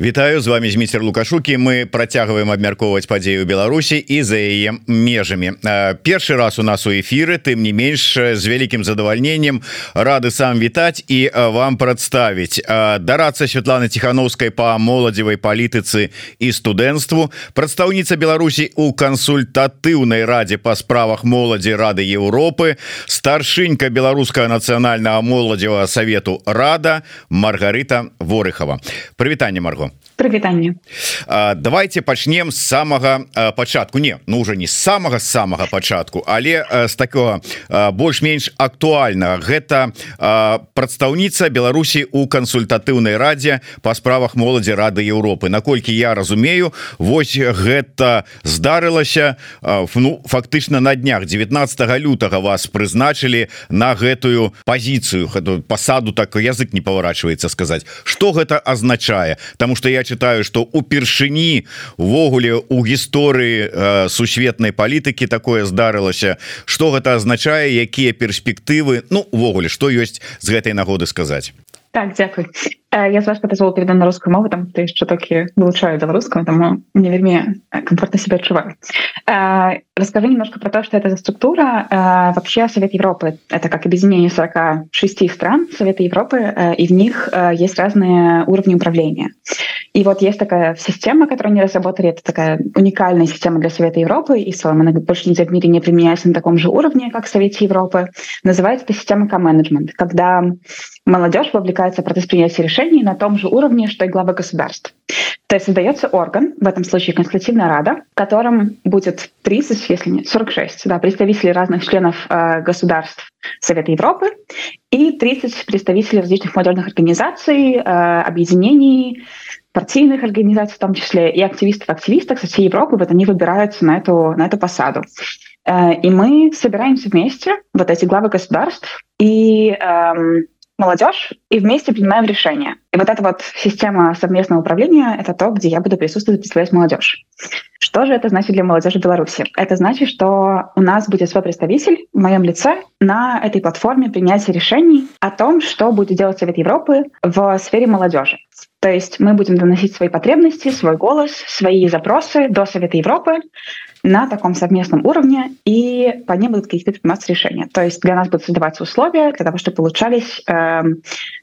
Вітаю з вами мистер лукашукі мы працягваем абмяркоўваць падзею Беларусі і за яе межамі першы раз у нас у эфиры тым не менш з вялікім задавальненнем рады сам вітаць і вам прадставіць дарацца Святланы ціхановскай па моладзевай палітыцы і студэнцтву прадстаўніца Беларусі у кансультатыўнай радзе па справах моладзі рады Еўропы старшынька беларускага нацыянальнага моладзевага савету рада Маргарыта ворыхова прывітанне Марго Bravo. Прывітанне. Давайте пачнем з самага пачатку. Не ну уже не з самага самага пачатку але з такого больш-менш актуальна гэта прадстаўніца Беларусі у кансультатыўнай радзе па справах моладзі рады Еўропы. Наколькі я разумею Вось гэта здарылася ну фактычна на днях. 19 лютага вас прызначылі на гэтую пазіцыю пасаду так язык не поворачивается сказаць. Что гэта азначае? Таму что я читаю что упершыні увогуле у гісторыі э, сусветнай палітыкі такое здарылася. Что гэта азначае якія перспектывы Ну увогуле что ёсць з гэтай нагоды сказаць так дзякуй я з вас пазвол переда на рускую мову там ты що таки вылучаю беларускую таму не вельмі комфортно себя адчуваю расскажи немножко про то что это за структура. Вообще совет европы это как объединение 46 стран совета европы и в них есть разные уровни управления и вот есть такая система которую они разработали это такая уникальная система для совета европы и с вами она больше нельзя в мире не применяется на таком же уровне как в совете европы называется это система ко-менеджмент когда молодежь вовлекается в процесс принятия решений на том же уровне, что и главы государств. То есть создается орган, в этом случае Конституционная Рада, в котором будет 30, если не 46 да, представителей разных членов э, государств Совета Европы и 30 представителей различных молодежных организаций, э, объединений, партийных организаций в том числе, и активистов-активисток со всей Европы, вот они выбираются на эту, на эту посаду. Э, и мы собираемся вместе, вот эти главы государств, и... Э, молодежь и вместе принимаем решения. И вот эта вот система совместного управления — это то, где я буду присутствовать представлять молодежь. Что же это значит для молодежи Беларуси? Это значит, что у нас будет свой представитель в моем лице на этой платформе принятия решений о том, что будет делать Совет Европы в сфере молодежи. То есть мы будем доносить свои потребности, свой голос, свои запросы до Совета Европы, на таком совместном уровне, и по ним будут какие-то приниматься решения. То есть для нас будут создаваться условия для того, чтобы улучшались э,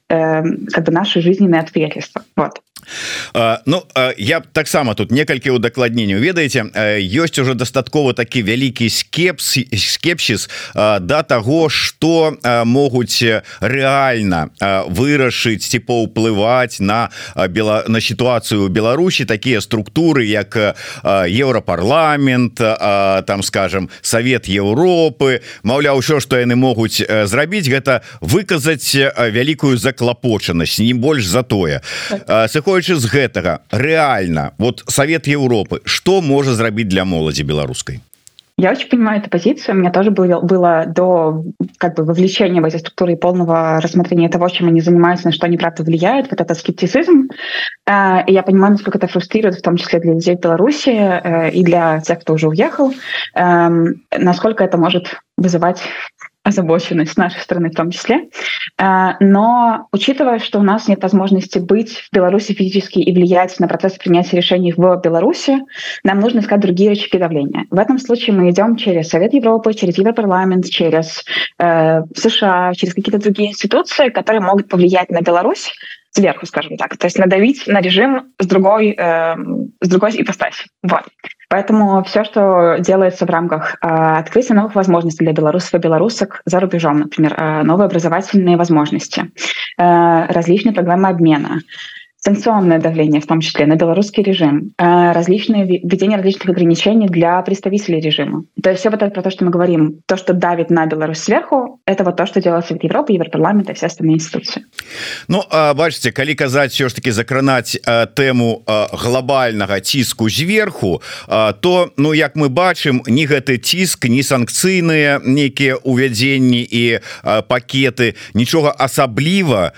э, как бы наши жизненные обстоятельства. Вот. Ну я таксама тут некалькі удакладненняў. Ведаеце ёсць уже дастаткова такі вялікі скепс скепсіс да таго что могуць рэальна вырашыць ці паўплываць на бела на сітуацыю Беларусі. Такія структуры як еўрапарламент там скажем Савет Еўропы. Маўляў ўсё что яны могуць зрабіць гэта выказаць вялікую заклапочанасць не больш за тое. Сыход сыходзячы з гэтага. Реально. Вот Совет Европы. Что можа зрабіць для моладзі беларускай Я очень понимаю эту позицию. У меня тоже было, было до как бы, вовлечения в эти структуры и полного рассмотрения того, чем они занимаются, на что они правда влияют, вот это скептицизм. Э, и я понимаю, насколько это фрустрирует, в том числе для людей в Беларуси э, и для тех, кто уже уехал, насколько это может вызывать озабоченность с нашей стороны в том числе. А, но учитывая, что у нас нет возможности быть в Беларуси физически и влиять на процесс принятия решений в Беларуси, нам нужно искать другие рычаги давления. В этом случае мы идем через Совет Европы, через Европарламент, через э, США, через какие-то другие институции, которые могут повлиять на Беларусь сверху, скажем так, то есть надавить на режим с другой, э, с другой ипостаси. Вот. Поэтому все, что делается в рамках э, открытия новых возможностей для белорусов и белорусок за рубежом, например, э, новые образовательные возможности, э, различные программы обмена, санкционное давление, в том числе на белорусский режим, э, различные введение различных ограничений для представителей режима. То есть все вот это про то, что мы говорим, то, что давит на Беларусь сверху, это вот то, что делает Совет Европы, Европарламент и все остальные институции. Ну, бачите, калі казаць все ж таки закранаць тэму глобальнага ціску зверху, то ну як мы бачым, ні гэты ціск, ні санкцыйныя нейкія увядзенні і пакеты, нічога асабліва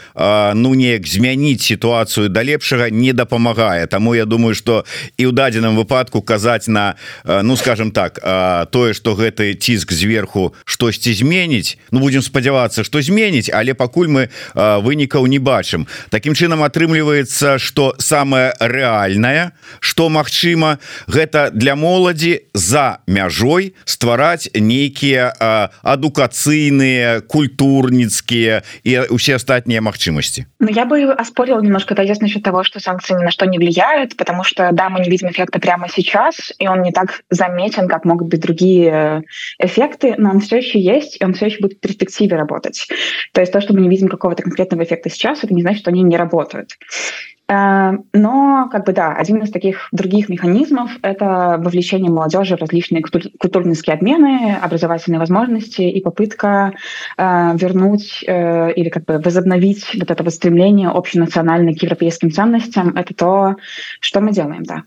ну неяк змяніць сітуацыю да лепшага не дапамагае. Таму я думаю что і ў дадзеным выпадку казаць на ну скажем так тое что гэты ціск зверху штосьці зменіць Ну будем спадзявацца что зменіць але пакуль мы вынікаў не бачым. Такім чынам атрымліваецца что самое рэальнае что Мачыма гэта для моладзі за мяжой ствараць нейкія адукацыйныя культурніцкія і усе астатнія магчымасці. Ну я бы оспорил немножко тезис насчет того что санкции ни на что не влияют потому что да мы не видим эффекта прямо сейчас и он не так заметен как могут быть другие эффекты но он все еще есть и он все еще будет в перспективе работать. То есть то что мы не видим какого-то конкретного эффекта сейчас это не значит что они не работают. Э, но как бы да один из таких других механизмов это вовлечение молодежи в различные культурнические обмены образовательные возможности и попытка э, вернуть э, или как бы возобновить вот это стремление общенациональной к европейским ценностям это то что мы делаем да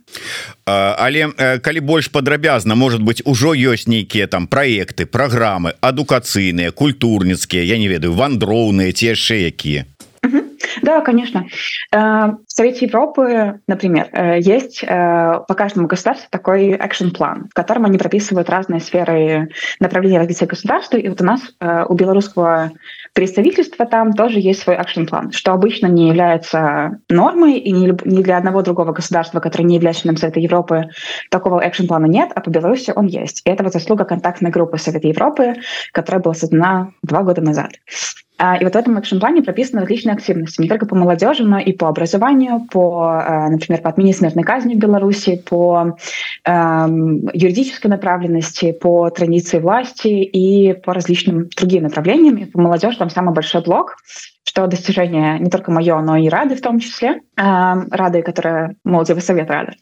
але калі больш падрабязна может быть ужо ёсць нейкія там проекты программы адукацыйныя культурніцкія я не ведаю вандроўныя те яшчэ якія да, конечно. Э, в Совете Европы, например, э, есть э, по каждому государству такой экшн-план, в котором они прописывают разные сферы направления развития государства. И вот у нас у белорусского представительства там тоже есть свой экшн-план, что обычно не является нормой, и ни для одного другого государства, которое не является членом Совета Европы, такого экшн-плана нет, а по Беларуси он есть. И это вот заслуга контактной группы Совета Европы, которая была создана два года назад. И вот в этом экшн-плане прописаны различные активности, не только по молодежи, но и по образованию, по, э, например, по отмене смертной казни в Беларуси, по э, юридической направленности, по традиции власти и по различным другим направлениям. И по молодежи там самый большой блок что достижение не только мое, но и Рады в том числе, Рады, которая молодежный совет Рады.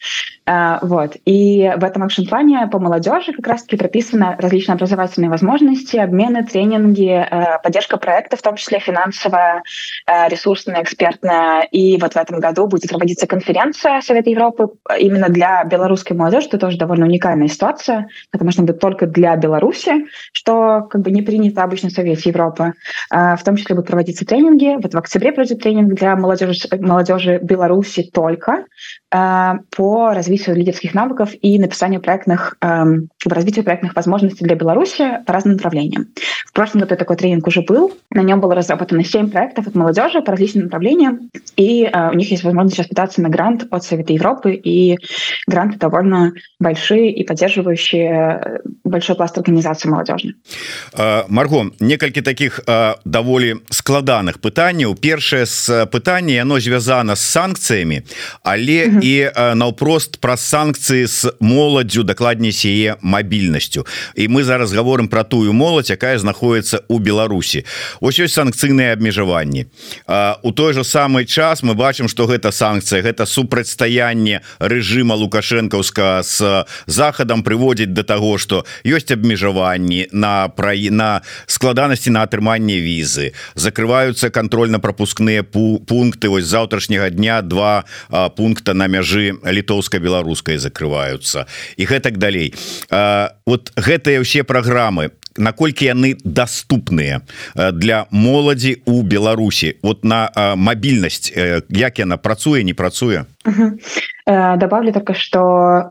Вот. И в этом экшн-плане по молодежи как раз-таки прописаны различные образовательные возможности, обмены, тренинги, э, поддержка проекта, в том числе финансовая, э, ресурсная, экспертная. И вот в этом году будет проводиться конференция Совета Европы именно для белорусской молодежи. Это тоже довольно уникальная ситуация. Это можно быть только для Беларуси, что как бы не принято обычно в Совете Европы. В том числе будут проводиться тренинги, тренинги. Вот в октябре пройдет тренинг для молодежи, молодежи Беларуси только по развитию лидерских навыков и написанию проектных, э, развитию проектных возможностей для Беларуси по разным направлениям. В прошлом году такой тренинг уже был. На нем было разработано 7 проектов от молодежи по различным направлениям. И э, у них есть возможность сейчас пытаться на грант от Совета Европы. И гранты довольно большие и поддерживающие э, большой пласт организации молодежи. Э, Марго, несколько таких э, довольно складанных пытанняў першае з пытання оно звязана з санкцыямі але. І наўпрост пра санкцыі з моладдзю дакладней сяе мабільнасцю і мы зараз гаворым про тую моладзь якая знаходіцца у Беларусі ось ёсць санкцыйныя абмежаванні. У той же самый час мы бачым что гэта санкцыя гэта супрацьстаянне рэжыма лукашэнкаўска с захадам прыводзіць до того что ёсць абмежаванні на пра на складанасці на атрыманне візы. Закрываюцца контрольно-пропускныя пункты вось завтрашняга дня два пункта на мяжы літоўска-беларускай закрываюцца. І гэтак далей. А, вот гэтыя ўсе праграмы наколькі яны доступныя для моладзі у Беларусі? Вот на мабільнасць як яна працуе не працуе добавлю только что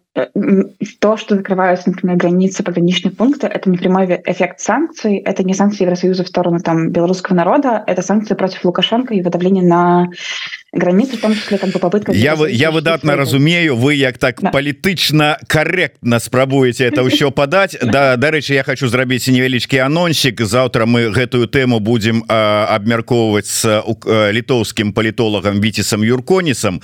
то что закрываются например границы пограничные пункты это не прямой эффект санкций это не санкции Евросоюза в сторону там белорусского народа это санкции против лукашенко и выдавление на границы в том числе как бы попытка я вы я выдатно разумею вы як так да. палітычна корректно спрабуете это ўсё подать. Да дарэчы я хочу зрабіць невялічкі анонсик. Завтра мы гэтую тэму будем абмяркоўваць с літоўскім палітолагам віцесам юрконісам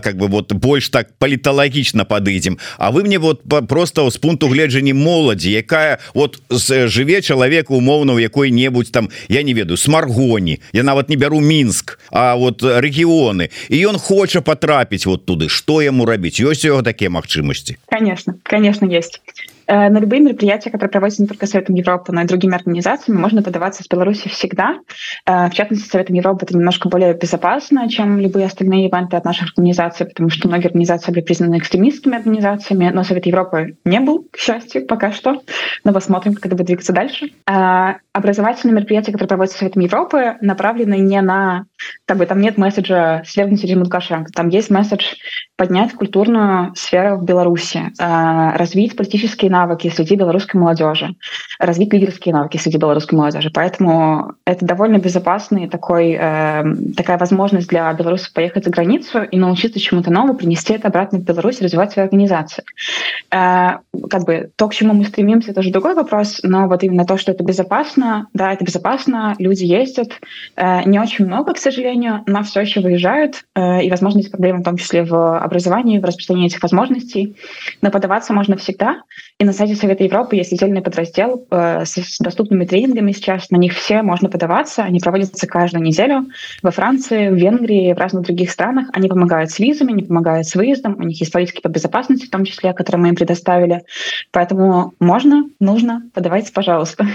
как бы вот больш так паліталагічна падыдзем А вы мне вот просто з пункту гледжання моладзі якая вот жыве чалавек умоўна у якой-небудзь там я не ведаю смаргоні я нават не бяру мінск А вот рэгіёны і ён хоча потрапіць вот туды. Что яму рабіць ёсць его такія магчымасці конечно конечно есть на любые мероприятия, которые проводятся не только Советом Европы, но и другими организациями, можно подаваться с Беларуси всегда. Э, в частности, Советом Европы это немножко более безопасно, чем любые остальные ивенты от наших организаций, потому что многие организации были признаны экстремистскими организациями, но Совет Европы не был, к счастью, пока что. Но посмотрим, как это будет двигаться дальше. Э, образовательные мероприятия, которые проводятся Советом Европы, направлены не на как бы там нет месседжа свергнуть режим Лукашенко. Там есть месседж поднять культурную сферу в Беларуси, э, развить политические навыки среди белорусской молодежи, развить лидерские навыки среди белорусской молодежи. Поэтому это довольно безопасный такой, э, такая возможность для белорусов поехать за границу и научиться чему-то новому, принести это обратно в Беларусь, развивать свою организацию. Э, как бы то, к чему мы стремимся, это уже другой вопрос, но вот именно то, что это безопасно, да, это безопасно, люди ездят, не очень много, к сожалению, но все еще выезжают, э, и, возможно, есть проблемы в том числе в образовании, в распространении этих возможностей, но подаваться можно всегда, и на сайте Совета Европы есть отдельный подраздел э, с доступными тренингами сейчас, на них все можно подаваться, они проводятся каждую неделю во Франции, в Венгрии, в разных других странах, они помогают с визами, они помогают с выездом, у них есть политики по безопасности, в том числе, которые мы им предоставили, поэтому можно, нужно, подавайте, пожалуйста.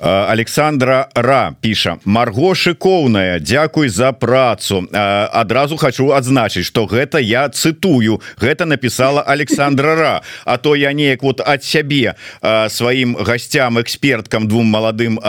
Александра Ра піша Марго шыкоўная Дякуй за працу. Адразу хочу адзначыць что гэта я цытую. Гэта написала Александра Ра. А то я неяк вот ад сябе сваім гасцям эксперткам двум маладым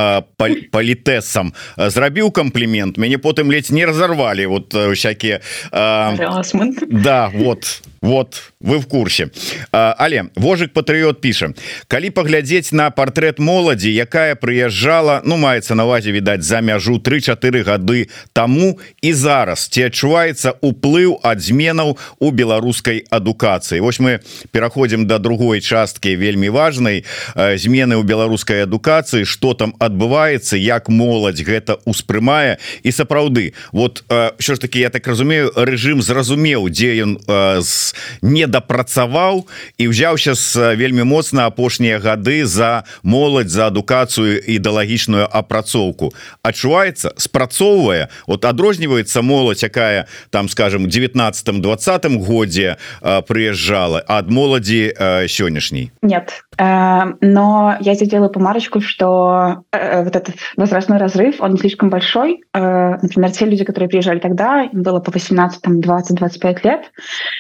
палітэсам зрабіў комплімент мяне потым ледзь не разорвали вот всякие да вот вот вы в курсе. Але вожик патрыот піша калі паглядзець на портрет моладзі якая прыязджала ну маецца на увазе відаць за мяжу 3-4 гады тому і зараз ці адчуваецца уплыў ад зменаў у беларускай адукацыі Вось мы пераходзім да другой часткі вельмі важной змены ў беларускай адукацыі что там адбываецца як моладзь гэта успрымае і сапраўды вот що ж таки я так разумею режим зразумеў дзе ён з не дапрацаваў і ўзяўся з вельмі моцна апошнія гады за моладзь за адукацыю ідэалагічную апрацоўку. Адчуваецца спрацоўвае вот адрозніваецца моладзь якая там скажем 19 20 годзе прыязджала ад моладзі сённяшняй. Нет. Э, но я делаю помарочку что э, вот этот возрастной разрыв он слишком большой. Э, например те люди которые приезжали тогда было по 18 там 20 25 лет.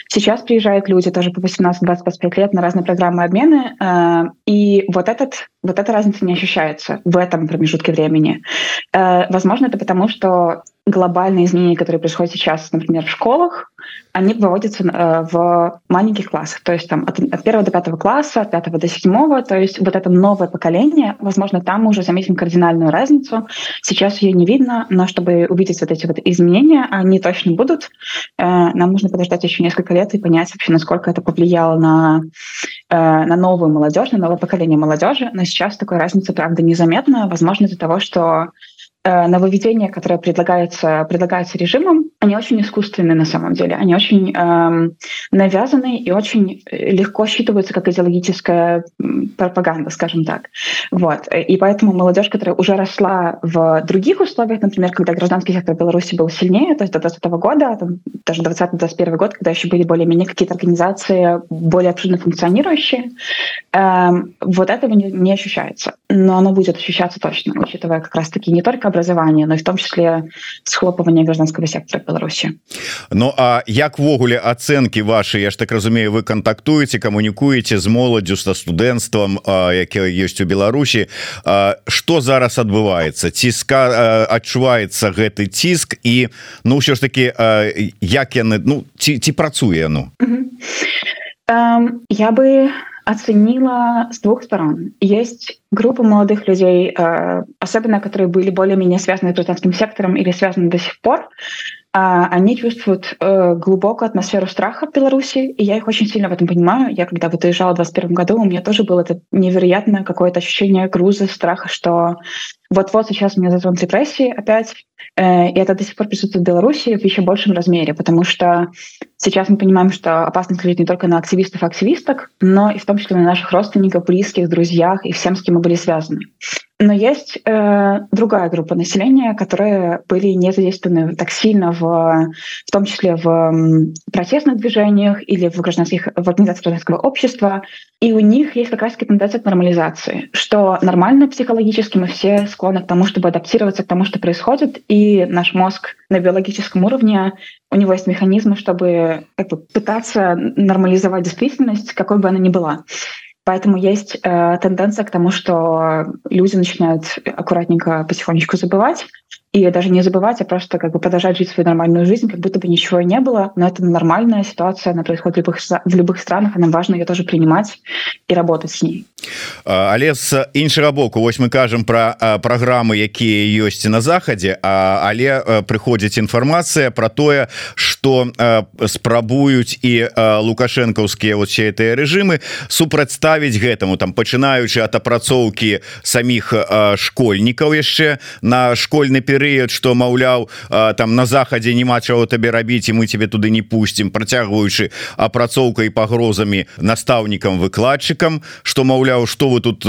Сейчас приезжают люди тоже по 18-25 лет на разные программы обмены, э, и вот, этот, вот эта разница не ощущается в этом промежутке времени. Э, возможно, это потому, что глобальные изменения, которые происходят сейчас, например, в школах, они выводятся э, в маленьких классах, то есть там от, от 1 до 5 класса, от 5 до 7, то есть вот это новое поколение, возможно, там мы уже заметим кардинальную разницу. Сейчас ее не видно, но чтобы увидеть вот эти вот изменения, они точно будут. Э, нам нужно подождать еще несколько лет и понять вообще, насколько это повлияло на, э, на новую молодежь, на новое поколение молодежи. Но сейчас такой разницы, правда, незаметна. Возможно, из-за того, что нововведения, которые предлагаются, предлагаются режимом, они очень искусственные на самом деле. Они очень эм, навязаны и очень э, легко считываются как идеологическая пропаганда, скажем так. Вот. И поэтому молодежь, которая уже росла в других условиях, например, когда гражданский сектор Беларуси был сильнее, то есть до 2020 года, там, даже 2020-2021 год, когда еще были более-менее какие-то организации более обширно функционирующие, эм, вот этого не, не ощущается. Но оно будет ощущаться точно, учитывая как раз-таки не только образования но и в том числе схлопывание гражданского сектора Беларуси. Ну а як ввогуле оценки ваши? Я ж так разумею вы контактуете камунікуеце з моладдзю со студэнцтвам якія есть у Беларусі что зараз адбываецца ціска адчуваецца гэты ціск і ну ўсё ж таки як яны ну ці, ці працуе ну? Um, я бы оценила с двух сторон. Есть группа молодых людей, э, особенно которые были более-менее связаны с гражданским сектором или связаны до сих пор, они чувствуют э, глубокую атмосферу страха в Беларуси, и я их очень сильно в этом понимаю. Я когда вот уезжала в 2021 году, у меня тоже было это невероятное какое-то ощущение груза, страха, что вот-вот сейчас меня затронут репрессии опять, э, и это до сих пор присутствует в Беларуси в еще большем размере, потому что сейчас мы понимаем, что опасность лежит не только на активистов и активисток, но и в том числе на наших родственников, близких, друзьях и всем, с кем мы были связаны. Но есть э, другая группа населения, которые были не задействованы так сильно, в, в том числе в протестных движениях или в гражданских в организациях гражданского общества, и у них есть как раз тенденция к нормализации, что нормально психологически мы все склонны к тому, чтобы адаптироваться к тому, что происходит, и наш мозг на биологическом уровне у него есть механизмы, чтобы как бы, пытаться нормализовать действительность, какой бы она ни была. Поэтому есть э, тенденция к тому, что люди начинают аккуратненько, потихонечку забывать. И даже не забывать, а просто как бы продолжать жить свою нормальную жизнь, как будто бы ничего не было. Но это нормальная ситуация, она происходит в любых, в любых странах, и нам важно ее тоже принимать и работать с ней. Але з іншага боку вось мы кажам про праграмы якія ёсць на захадзе але прыходзіць інфармацыя про тое что спрабуюць і лукашэнкаўскія вот все гэтыя рэжымы супрацьставіць гэтаму там пачынаючы ад апрацоўкі саміх школьнікаў яшчэ на школьны перыяд что маўляў там на захадзе няма чаго табе рабіць і мы тебе туды не пусцім працягваючы апрацоўкай пагрозамі настаўнікам выкладчыкам что маўляў что вы тут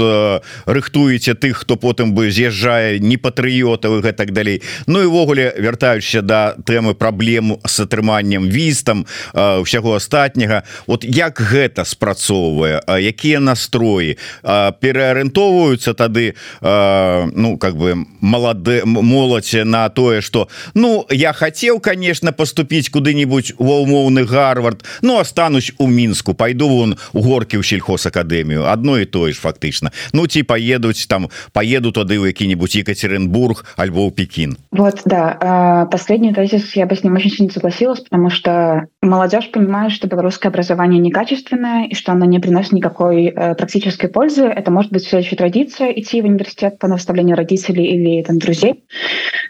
рыхтуеце тых хто потым бы з'язджае не патрыётавы гэтак далей. Ну і ввогуле вяртаючыся да тэмы праблему с атрыманнем вістам э, усяго астатняга вот як гэта спрацоўвае якія настроі? Пераарыентоўваюцца тады ну как бы малады моладзь на тое что ну я хотел конечно поступить куды-нибудь ва умоўны гарвард Ну останусь у мінску пойду вон у горкі ў сельхозакадэмію. Одно и тое ж фактычна. Ну ці поедуць там поеду туды ў які-нибудь Екатеринбург альбо Пекин вот да. Последний тезис я бы с ним очень сильно согласилась потому что молодежь понимает что белорусское образование некачественное и что оно не приносит никакой э, практической пользы. Это может быть все еще традиция идти в университет по наставлению родителей или там друзей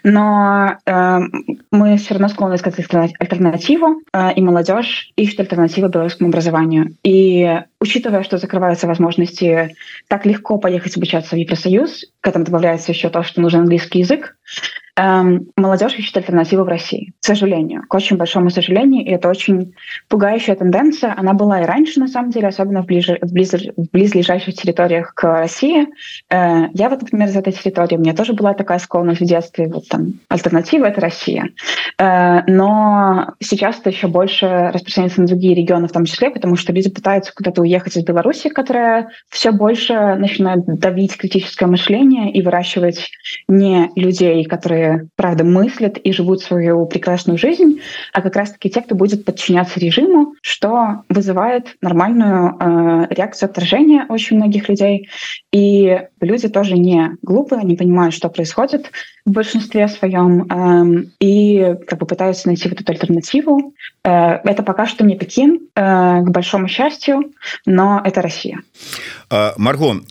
но э, мы все равно склонны искать альтернативу э, и молодежь ищет альтернативу белорусскому образованию. И учитывая что закрываются возможности так легко поехать обучаться в Евросоюз к этому добавляется еще то что нужен английский язык Эм, молодежь ищет альтернативу в России, к сожалению, к очень большому сожалению, и это очень пугающая тенденция. Она была и раньше, на самом деле, особенно в, ближе, в, близ, в близлежащих территориях к России. Э, я вот, например, из этой территории, у меня тоже была такая склонность в детстве, вот там альтернатива — это Россия. Э, но сейчас это еще больше распространяется на другие регионы в том числе, потому что люди пытаются куда-то уехать из Беларуси, которая все больше начинает давить критическое мышление и выращивать не людей, которые правда, мыслят и живут свою прекрасную жизнь, а как раз-таки те, кто будет подчиняться режиму, что вызывает нормальную э, реакцию отторжения очень многих людей. И люди тоже не глупые, они понимают, что происходит в большинстве своем, э, и как бы пытаются найти вот эту альтернативу. Э, это пока что не Пекин, э, к большому счастью, но это Россия. Марго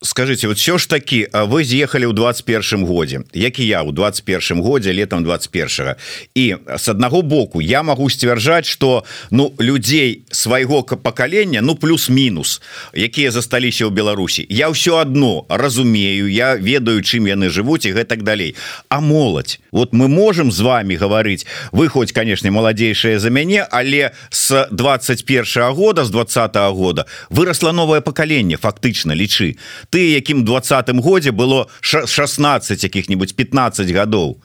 скажите вот все ж таки вы з'ехали ў 21 годзе як і я у 21 годзе летом 21 і с аднаго боку я могу сцвярджаць что ну людзей свайго пакалення ну плюс-мінус якія засталіся ў Беларусі я ўсё одно разумею я ведаю чым яны жывуць і гэтак далей а моладзь вот мы можем з вами гаварыць вы хоть конечно маладзейшая за мяне але с 21 -го года с 20 -го года выросла новое пакаленне фактычна лічы ты якім двадцатым годзе было 16 якіх-нибудь 15 гадоў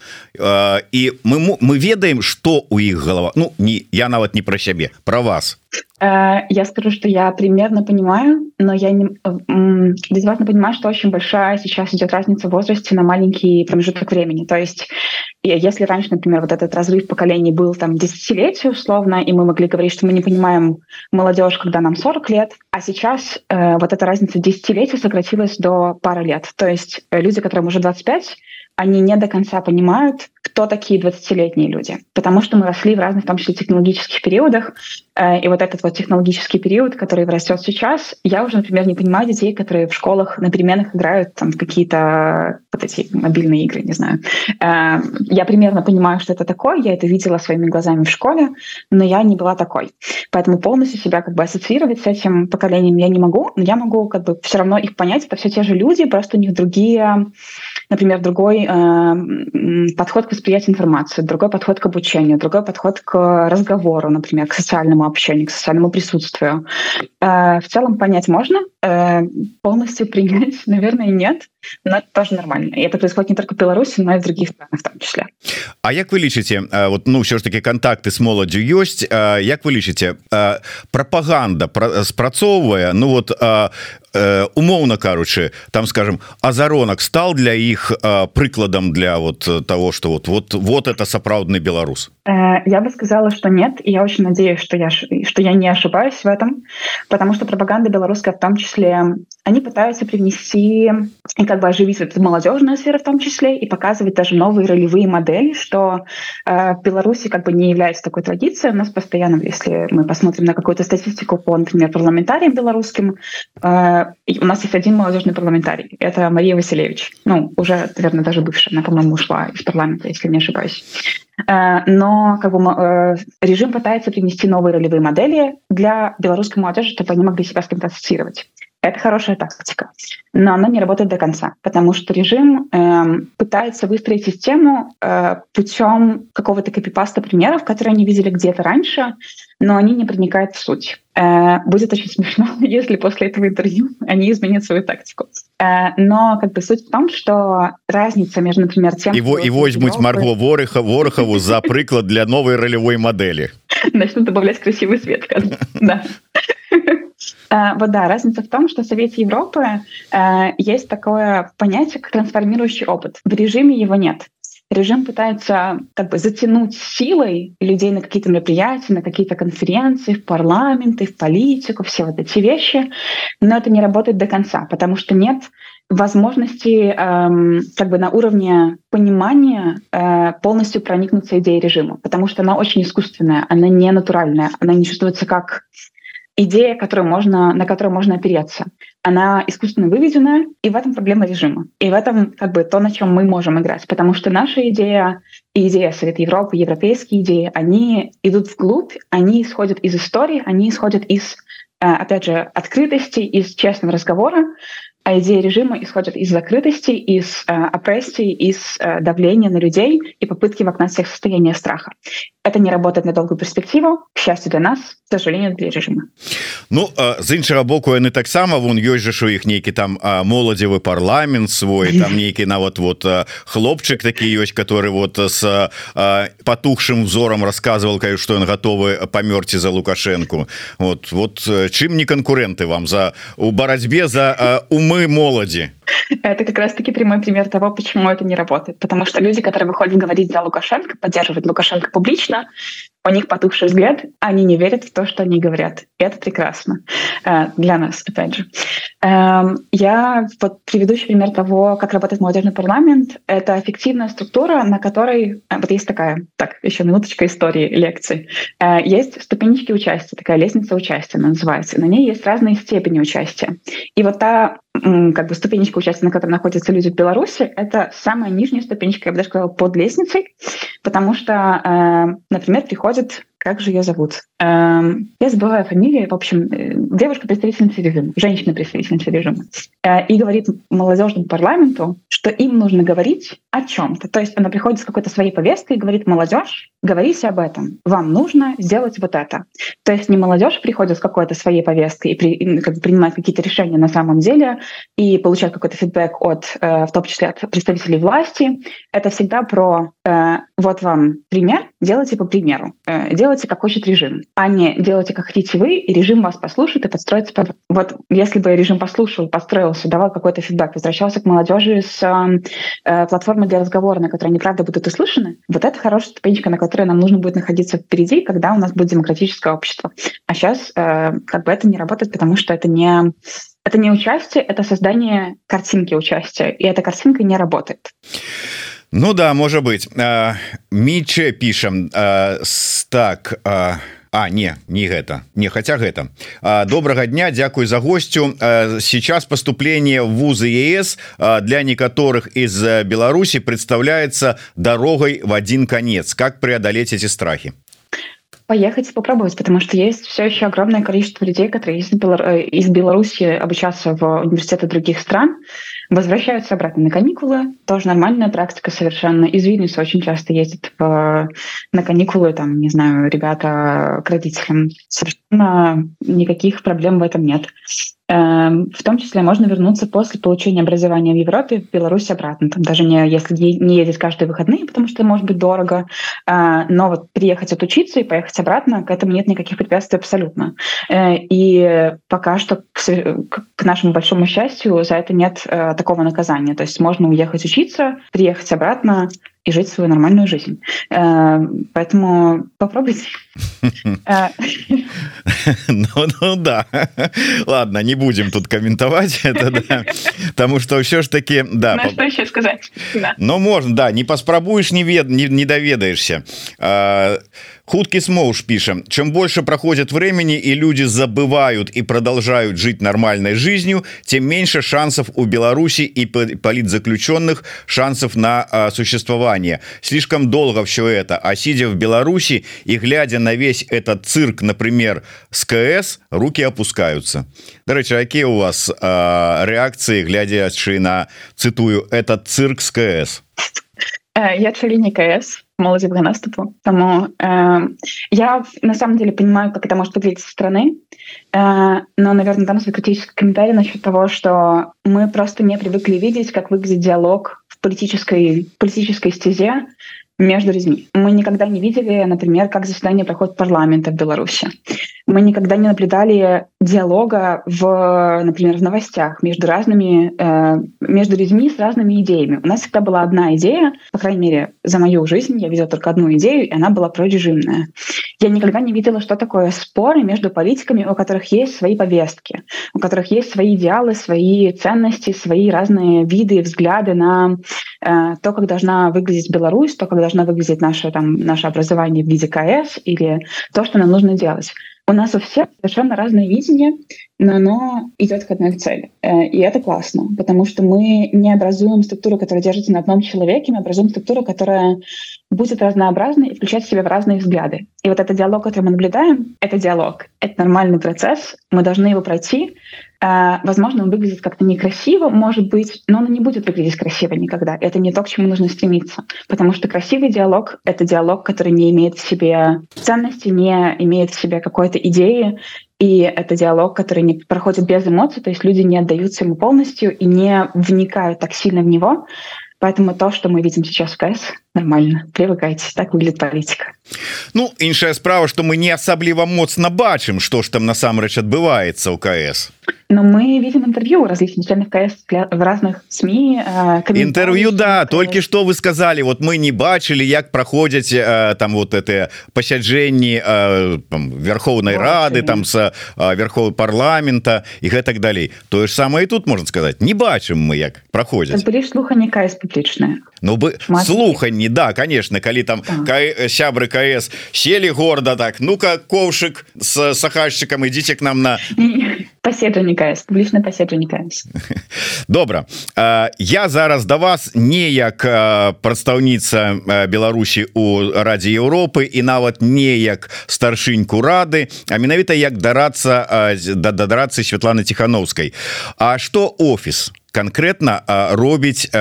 і мы мы ведаем что у іх голова. Ну не я нават не про сябе про вас я скажу, что я примерно понимаю, но я не здесь важно понимать, что очень большая сейчас идет разница в возрасте на маленький промежуток времени. То есть, если раньше, например, вот этот разрыв поколений был там десятилетие условно, и мы могли говорить, что мы не понимаем молодежь, когда нам 40 лет, а сейчас э, вот эта разница десятилетия сократилась до пары лет. То есть э, люди, которым уже 25, они не до конца понимают, кто такие 20-летние люди. Потому что мы росли в разных, в том числе, технологических периодах. Э, и вот этот вот технологический период, который растет сейчас, я уже, например, не понимаю детей, которые в школах на переменах играют там в какие-то вот эти мобильные игры, не знаю. Э, я примерно понимаю, что это такое, я это видела своими глазами в школе, но я не была такой. Поэтому полностью себя как бы ассоциировать с этим поколением я не могу, но я могу как бы все равно их понять. Это все те же люди, просто у них другие например, другой э, подход к восприятию информации, другой подход к обучению, другой подход к разговору, например, к социальному общению, к социальному присутствию. Э, в целом понять можно, э, полностью принять, наверное, нет, но это тоже нормально. И это происходит не только в Беларуси, но и в других странах в том числе. А як вы лічыце вот ну все ж таки контакты с моладдзю ёсць як вы лічыце пропаганда спрацоўвае ну вот умоўно кажучы там скажем азаронок стал для іх прыкладам для вот того что вот вот вот это сапраўдны беларус я бы сказала что нет и я очень надеюсь что я что я не ошибаюсь в этом потому что пропаганда белорусская в том числе они пытаются привнести и как бы оживить эту молодежную сферу в том числе и показывать даже новые ролевые модели, что э, в Беларуси как бы не является такой традицией. У нас постоянно, если мы посмотрим на какую-то статистику по, например, парламентариям белорусским, э, у нас есть один молодежный парламентарий. Это Мария Васильевич. Ну, уже, наверное, даже бывшая. Она, по-моему, ушла из парламента, если не ошибаюсь. Э, но как бы, э, режим пытается принести новые ролевые модели для белорусской молодежи, чтобы они могли себя с кем-то ассоциировать. Это хорошая тактика, но она не работает до конца, потому что режим э, пытается выстроить систему э, путем какого-то копипаста примеров, которые они видели где-то раньше, но они не проникают в суть. Э, будет очень смешно, если после этого интервью они изменят свою тактику. Э, но как бы суть в том, что разница между, например, тем... Его, и возьмуть Марго Вороха, Ворохову за приклад для новой ролевой модели. Начнут добавлять красивый свет. Да. Э, вот да, разница в том, что в Совете Европы э, есть такое понятие, как трансформирующий опыт. В режиме его нет. Режим пытается как бы затянуть силой людей на какие-то мероприятия, на какие-то конференции, в парламенты, в политику, все вот эти вещи, но это не работает до конца, потому что нет возможности эм, как бы на уровне понимания э, полностью проникнуться идеей режима, потому что она очень искусственная, она не натуральная, она не чувствуется как идея, которую можно, на которую можно опереться. Она искусственно выведена, и в этом проблема режима. И в этом как бы то, на чем мы можем играть. Потому что наша идея и идея Совета Европы, европейские идеи, они идут вглубь, они исходят из истории, они исходят из, э, опять же, открытости, из честного разговора, а идеи режима исходят из закрытости, из э, опрессии, из э, давления на людей и попытки вогнать всех в состояние страха. Это не работает на долгую перспективу, к счастью для нас, к сожалению, для режима. Ну з іншага боку яны таксама вон ёсць же у іх нейкі там моладзевы парламент свой там нейкі нават вот хлопчык такі ёсць который вот с потухшим взором рассказывал каю что ён готовы памёрці за лукашенко вот вот чым не конкуренты вам за у барацьбе за умы моладзі Это как раз-таки прямой пример того, почему это не работает. Потому что люди, которые выходят говорить за Лукашенко, поддерживать Лукашенко публично, у них потухший взгляд, они не верят в то, что они говорят. И это прекрасно э, для нас, опять же. Эм, я вот еще пример того, как работает молодежный парламент. Это эффективная структура, на которой... Э, вот есть такая... Так, еще минуточка истории лекции. Э, есть ступенечки участия, такая лестница участия называется. На ней есть разные степени участия. И вот та как бы ступенечка участия, на которой находятся люди в Беларуси, это самая нижняя ступенечка, я бы даже сказала, под лестницей, потому что, например, приходит как же ее зовут? Эм, я забываю фамилию. В общем, э, девушка представительница режима, женщина представительница режима. Э, и говорит молодежному парламенту, что им нужно говорить о чем-то. То есть она приходит с какой-то своей повесткой и говорит, молодежь, говорите об этом. Вам нужно сделать вот это. То есть не молодежь приходит с какой-то своей повесткой и, при, и как бы принимает какие-то решения на самом деле и получает какой-то фидбэк от, э, в том числе от представителей власти. Это всегда про вот вам пример, делайте по примеру. Делайте делайте, как хочет режим, а не делайте, как хотите вы, и режим вас послушает и подстроится под... Вот если бы режим послушал, построился, давал какой-то фидбэк, возвращался к молодежи с э, платформы для разговора, на которой они правда будут услышаны, вот это хорошая ступенечка, на которой нам нужно будет находиться впереди, когда у нас будет демократическое общество. А сейчас э, как бы это не работает, потому что это не это не участие, это создание картинки участия, и эта картинка не работает. Ну да можа быть. Міче пішам так а А не не гэта не хотя гэта добрага дня Дякую за гостю. Сейчас поступление в вузы ЕС для некаторых из Беларуси представляется дорогой в один конец. Как преодолеть эти страхи? Поехать попробовать потому что есть все еще огромное количество людей которые из э, Беларуси обучаться в университеты других стран возвращаются обратно на каникулы. Тоже нормальная практика совершенно. Из Вильнюса очень часто ездят в, на каникулы, там, не знаю, ребята к родителям. Совершенно никаких проблем в этом нет. Эм, в том числе можно вернуться после получения образования в Европе в Беларусь обратно. Там даже не если не ездить каждые выходные, потому что может быть дорого, э, но вот приехать отучиться и поехать обратно, к этому нет никаких препятствий абсолютно. Э, и пока что, к нашему большому счастью, за это нет э, такого наказания. То есть можно уехать учиться, приехать обратно, и жить свою нормальную жизнь. Э, поэтому попробуйте. Ну, ну да. Ладно, не будем тут комментовать это, да. Потому что все ж таки, да. Ну, что еще сказать? Ну, можно, да, не поспробуешь, не, вед, не, не доведаешься. Худкий смоуш пишем чем больше проходит времени и люди забывают и продолжают жить нормальной жизнью тем меньше шансов у Беларуси и политзаключенных шансов на существование. Слишком долго все это. А сидя в Беларуси и глядя на весь этот цирк например с КС руки опускаются Дарэчы какие у вас а, реакции глядячи на цитую этот цирк с КС э, я не КС молодевого наступу. Тому э, я на самом деле понимаю, как это может выглядеть со стороны, э, но, наверное, там свой критический комментарий насчет того, что мы просто не привыкли видеть, как выглядит диалог в политической, политической стезе между людьми. Мы никогда не видели, например, как заседание проходит парламента в Беларуси. Мы никогда не наблюдали диалога в, например, в новостях между разными, э, между людьми с разными идеями. У нас всегда была одна идея, по крайней мере, за мою жизнь я видела только одну идею, и она была прорежимная. Я никогда не видела, что такое споры между политиками, у которых есть свои повестки, у которых есть свои идеалы, свои ценности, свои разные виды, взгляды на э, то, как должна выглядеть Беларусь, то, как должна выглядеть наше, там, наше образование в виде КС или то, что нам нужно делать. У нас у всех совершенно разное видение, но оно идет к одной цели. Э, и это классно, потому что мы не образуем структуру, которая держится на одном человеке, мы образуем структуру, которая будет разнообразной и включать в себя в разные взгляды. И вот этот диалог, который мы наблюдаем, это диалог. Это нормальный процесс, мы должны его пройти, Э, возможно, он выглядит как-то некрасиво, может быть, но он не будет выглядеть красиво никогда. Это не то, к чему нужно стремиться. Потому что красивый диалог — это диалог, который не имеет в себе ценности, не имеет в себе какой-то идеи, и это диалог, который не проходит без эмоций, то есть люди не отдаются ему полностью и не вникают так сильно в него. Поэтому то, что мы видим сейчас в КС, нормально. Привыкайте, так выглядит политика. Ну, іншая справа, что мы не асабліва моцна бачым, што ж там насамрэч адбываецца ў КС. Но мы видим интервью различных членов КС в разных СМИ. Э, интервью, да, только что вы сказали, вот мы не бачили, як проходят э, там вот это посяджение э, Верховной Рады, там с Верховного парламента и так далее. То же самое и тут можно сказать. Не бачим мы, як проходят. Были слухания КС публичные. Ну бы слуханні да конечно калі там так. сябры КС сели горда так ну-ка ковшик с сахальщиком ідите к нам на паседжанне КС публічна паседжанне КС добра я зараз да вас не як прадстаўніца Беларусі у Радзе Еўропы і нават не як старшыньку рады а менавіта як дарацца да дадарацы Святланы тихохановскай А что офіс конкретно робіць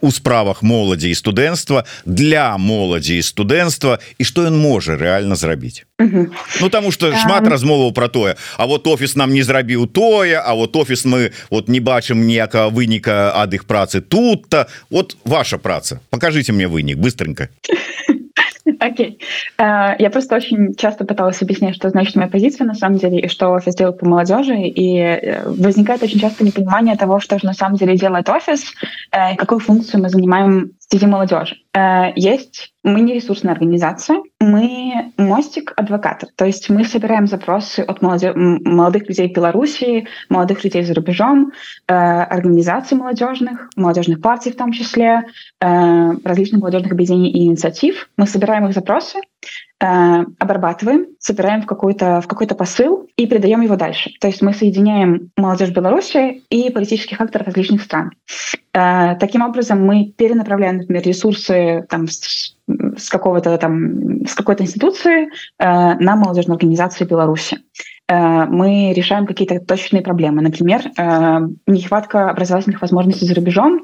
у справах моладзі і студэнцтва для моладзі і студэнцтва і что ён можа реально зрабіць. Ну тому что шмат размоваў про тое А вот офіс нам не зрабіў тое А вот офіс мы вот не бачым ніякага выніка ад іх працы тут-то. Вот ваша праца. Покажите мне вынік быстренько Окей. Э, я просто очень часто пыталась объяснять, что значит моя позиция на самом деле, и что офис делает по молодежи, и э, возникает очень часто непонимание того, что же на самом деле делает офис, э, и какую функцию мы занимаем среди молодежи. Есть мы не ресурсная организация, мы мостик адвокатов. То есть мы собираем запросы от молодых людей Беларуси, молодых людей за рубежом, организаций молодежных, молодежных партий в том числе, различных молодежных объединений и инициатив. Мы собираем их запросы, Э, обрабатываем, собираем в какой-то в какой-то посыл и передаем его дальше. То есть мы соединяем молодежь Беларуси и политических акторов различных стран. Э, таким образом мы перенаправляем, например, ресурсы там, с, какого-то там с какой-то институции э, на молодежную организацию Беларуси мы решаем какие-то точные проблемы. Например, нехватка образовательных возможностей за рубежом,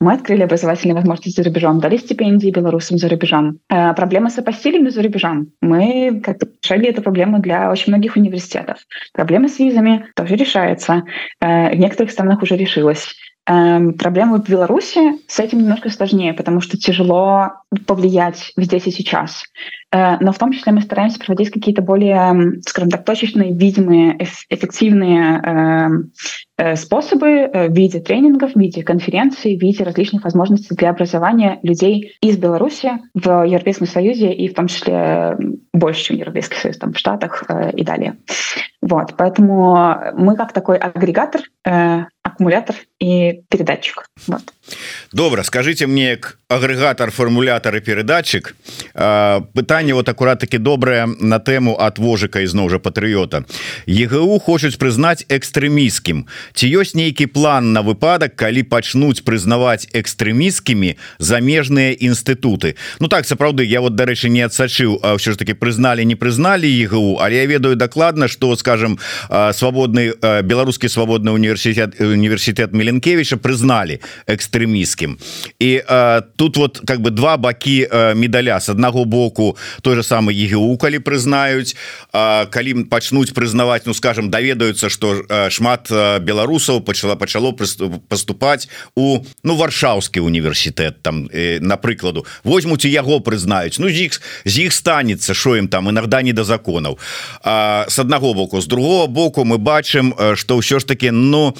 мы открыли образовательные возможности за рубежом, дали стипендии белорусам за рубежом. Э, проблема с апостилями за рубежом. Мы как решали эту проблему для очень многих университетов. Проблема с визами тоже решается. Э, в некоторых странах уже решилась. Эм, проблема в Беларуси с этим немножко сложнее, потому что тяжело повлиять здесь и сейчас. Э, но в том числе мы стараемся проводить какие-то более, скажем так, точечные, видимые, эффективные эм, э, способы э, в виде тренингов, в виде конференций, в виде различных возможностей для образования людей из Беларуси в Европейском Союзе и в том числе больше, чем Европейский Союз, там, в Штатах и далее. Вот, поэтому мы как такой агрегатор, аккумулятор и передатчик. Вот. Добра, скажите мне к агрэгатар фармулятор і перадатчик пытанне вот акурат таки добрае на тэму от вожыка ізноў жа патрыёта ЕГУ хочуць прызнаць экстрэміскім ці ёсць нейкі план на выпадак калі пачнуць прызнаваць экстрэміскімі замежныя інстытуты Ну так сапраўды я вот дарэчы не адсачыў ўсё ж таки прызналі не прызналі ЕГУ але я ведаю дакладна что скажем свабодны беларускі свабодны універсітет універсітэт меленкевича прызналі экстрэміскім і тут вот как бы два бакі э, медаля. С аднаго боку той же самый ЕГУ калі прызнаюць калі пачнуць прызнаваць Ну скажем даведаюцца что э, шмат э, беларусаў пачала пачало поступаць у ну варшаўскі універсітэт там напрыкладу возьмуць яго прызнаюць Ну з іх з іх станецца що ім там иногда не до законаў с аднаго боку. З другого боку мы бачым что ўсё ж таки ну,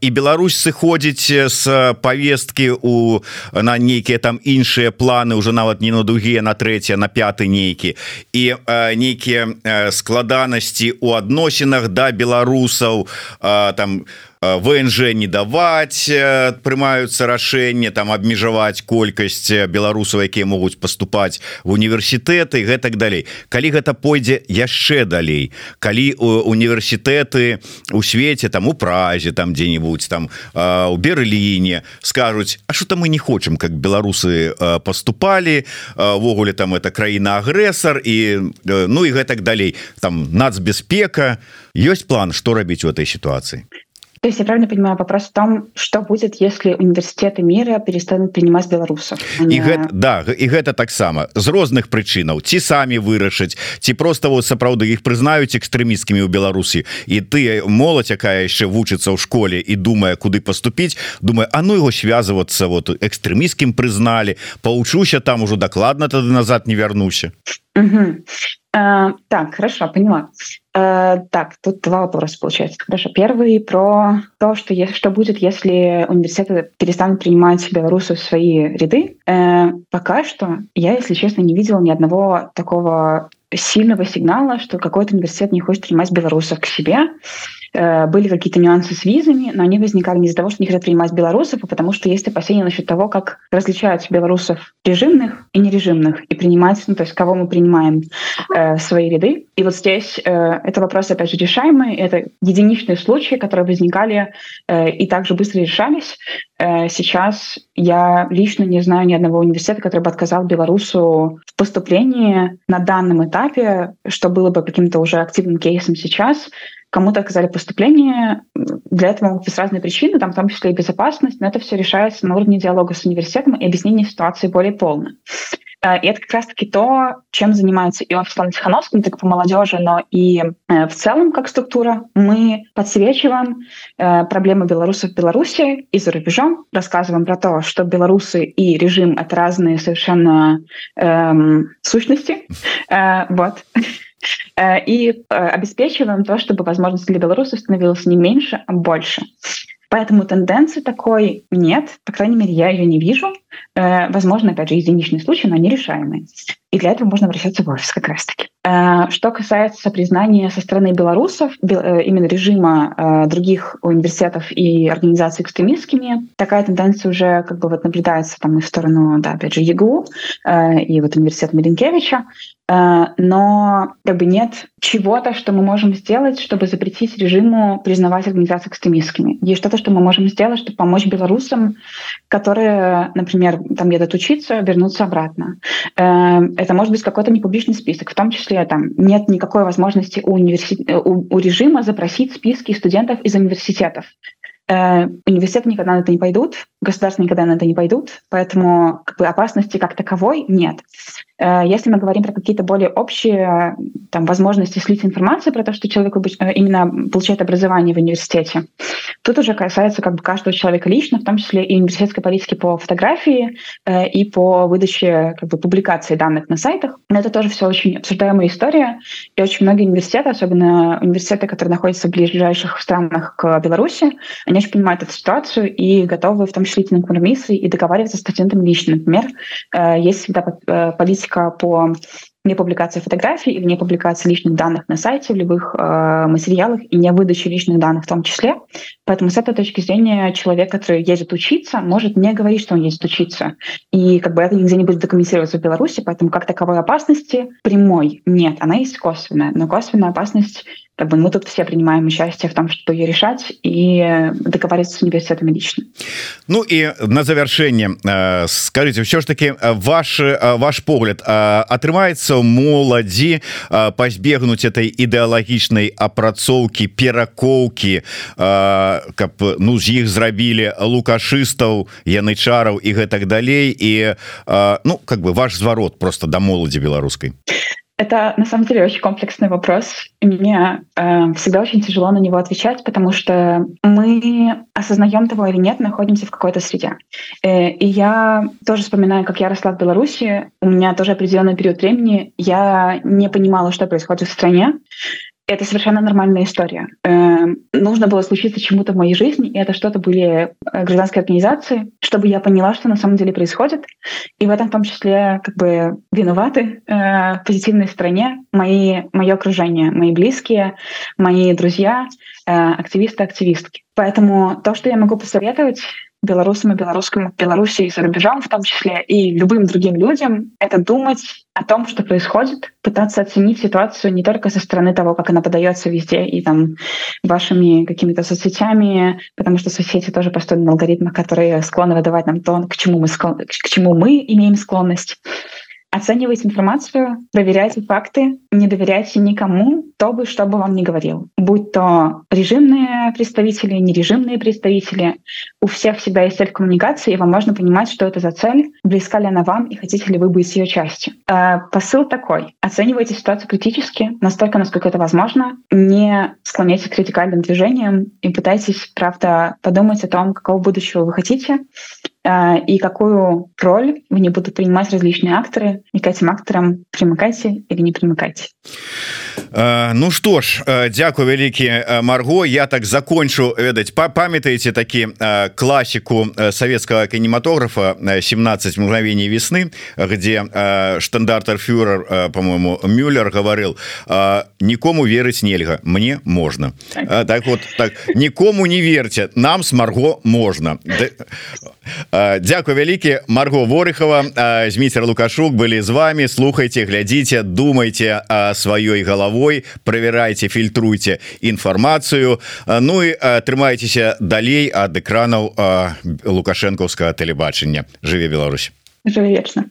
і Беларусь сыходзіць с повестки у на нейкія там іншыя планы уже нават не на другія на трэця на пяты нейкі. І нейкія э, складанасці у адносінах да беларусаў там у ВНЖ не даваць э, прымаюцца рашэнне там абмежаваць колькасць беларусаў якія могуць паступаць в універсітэты гэтак далей. Калі гэта пойдзе яшчэ далей калі універсітэты у свеце там у празе там дзе-нибудь там у Берліне скажуць А что там мы не хочам как беларусы поступалі ввогуле там это краіна агрэсар і ну і гэтак далей. Там нацбяспека. Ёсць план что рабіць у этой ситуации То есть я правильно понимаю вопрос в том, что будет, если университеты мира перестанут принимать белорусов? И гэта, да, и гэта таксама з розных прычынаў ці самі вырашыць ці просто вот сапраўды іх прызнаюць экстрэміскімі ў Беларусі і ты моладзь якая яшчэ вучыцца ў школе і думае куды поступіць думаю А ну его связываться вот экстрэміскім прызналі паучуся там ужо дакладна тады назад не вярнуся угу. Э, так, хорошо, поняла. Э, так, тут два вопроса получается. Хорошо. Первый про то, что, что будет, если университеты перестанут принимать белорусов в свои ряды. Э, пока что я, если честно, не видела ни одного такого сильного сигнала, что какой-то университет не хочет принимать белорусов к себе. Э, были какие-то нюансы с визами, но они возникали не из-за того, что не хотят принимать белорусов, а потому что есть опасения насчет того, как различают белорусов режимных и нережимных, и принимать, ну, то есть кого мы принимаем э, в свои ряды. И вот здесь э, это вопрос, опять же, решаемый. Это единичные случаи, которые возникали э, и также быстро решались. Э, сейчас я лично не знаю ни одного университета, который бы отказал белорусу в поступлении на данном этапе, что было бы каким-то уже активным кейсом сейчас кому-то отказали поступление. Для этого могут быть разные причины, там в том числе и безопасность, но это все решается на уровне диалога с университетом и объяснения ситуации более полно. Э, и это как раз-таки то, чем занимается и офис Лана Тихановского, не только по молодежи, но и э, в целом как структура. Мы подсвечиваем э, проблемы белорусов в Беларуси и за рубежом, рассказываем про то, что белорусы и режим — это разные совершенно эм, сущности. Э, вот. Э, и э, обеспечиваем то, чтобы возможность для белорусов становилось не меньше, а больше. Поэтому тенденции такой нет, по крайней мере, я ее не вижу. Э, возможно, опять же, единичные случаи, но они решаемые. И для этого можно обращаться в офис как раз-таки. Что касается признания со стороны белорусов, именно режима других университетов и организаций экстремистскими, такая тенденция уже как бы вот наблюдается там и в сторону, да, опять же, ЕГУ и вот университет Миленкевича. Э, но как бы нет чего-то, что мы можем сделать, чтобы запретить режиму признавать организации экстремистскими. Есть что-то, что мы можем сделать, чтобы помочь белорусам, которые, например, там едут учиться, вернуться обратно. Э, это может быть какой-то непубличный список, в том числе там нет никакой возможности у, универси... у, у режима запросить списки студентов из университетов. Э, университеты никогда на это не пойдут, государства никогда на это не пойдут, поэтому как бы, опасности как таковой нет. Если мы говорим про какие-то более общие там возможности слить информацию про то что человек именно получает образование в университете тут уже касается как бы каждого человека лично в том числе и университетской политики по фотографии и по выдаче как бы публикации данных на сайтах. Но это тоже все очень обсуждаемая история и очень многие университеты особенно университеты которые находятся в ближайших странах к Беларуси они очень понимают эту ситуацию и готовы в том числе на компромиссы и договариваться с студентами лично. Например есть всегда политика по не публикации фотографий или не публикации личных данных на сайте в любых э, материалах и не выдачи личных данных в том числе. Поэтому с этой точки зрения человек, который едет учиться, может не говорить, что он едет учиться. И как бы это нигде не будет документироваться в Беларуси, поэтому как таковой опасности прямой нет. Она есть косвенная, но косвенная опасность как бы мы тут все принимаем участие в том, чтобы ее решать и договориться с университетами лично. Ну и на завершение э, скажите все ж таки э, ваш э, ваш погляд атрымаецца моладзі пазбегнуць этой ідэалагічнай апрацоўкі перакоўкі каб ну з іх зрабілі лукашыстаў янычараў і гэтак далей. І ну как бы ваш зварот просто да моладзі беларускай Это на самом деле очень комплексный вопрос. Мне э, всегда очень тяжело на него отвечать, потому что мы осознаем того или нет, находимся в какой-то среде. Э, и я тоже вспоминаю, как я росла в Беларуси. У меня тоже определенный период времени. Я не понимала, что происходит в стране это совершенно нормальная история. Э, нужно было случиться чему-то в моей жизни, и это что-то были э, гражданские организации, чтобы я поняла, что на самом деле происходит. И в этом в том числе как бы виноваты э, в позитивной стороне мои, мое окружение, мои близкие, мои друзья, э, активисты, активистки. Поэтому то, что я могу посоветовать, белорусам и белорусскому Беларуси и за рубежом в том числе, и любым другим людям, это думать о том, что происходит, пытаться оценить ситуацию не только со стороны того, как она подается везде и там вашими какими-то соцсетями, потому что соцсети тоже построены на алгоритмах, которые склонны выдавать нам то, к чему мы, склон... к чему мы имеем склонность. Оценивайте информацию, проверяйте факты, не доверяйте никому, кто бы что бы вам ни говорил. Будь то режимные представители, нережимные представители. У всех всегда есть цель коммуникации, и вам можно понимать, что это за цель, близка ли она вам и хотите ли вы быть ее частью. Э, посыл такой. Оценивайте ситуацию критически, настолько, насколько это возможно. Не склоняйтесь к критикальным движениям и пытайтесь, правда, подумать о том, какого будущего вы хотите, и какую роль в ней будут принимать различные акторы, и к этим акторам примыкайте или не примыкайте. Э, ну что ж Дякую вялікі Марго. Я так закончу ведаць памятаеце такі классику советского кинематографа 17 мгновений весны где штандартер-фюрер по-моему Мюллер говорил никому верыць нельга мне можно так. Вот так никому не верьте нам с Марго можно Дякую вялікі Марго Ворыхова. Зміцер Лукашук были з вами. Слухайте глядзіце думайте сваёй головой проверяйте фильтруйте інфармацыю Ну і трымайцеся далей ад экранаў лукашэнкаўскага тэлебачання жыве Беларусь. Жыве вечна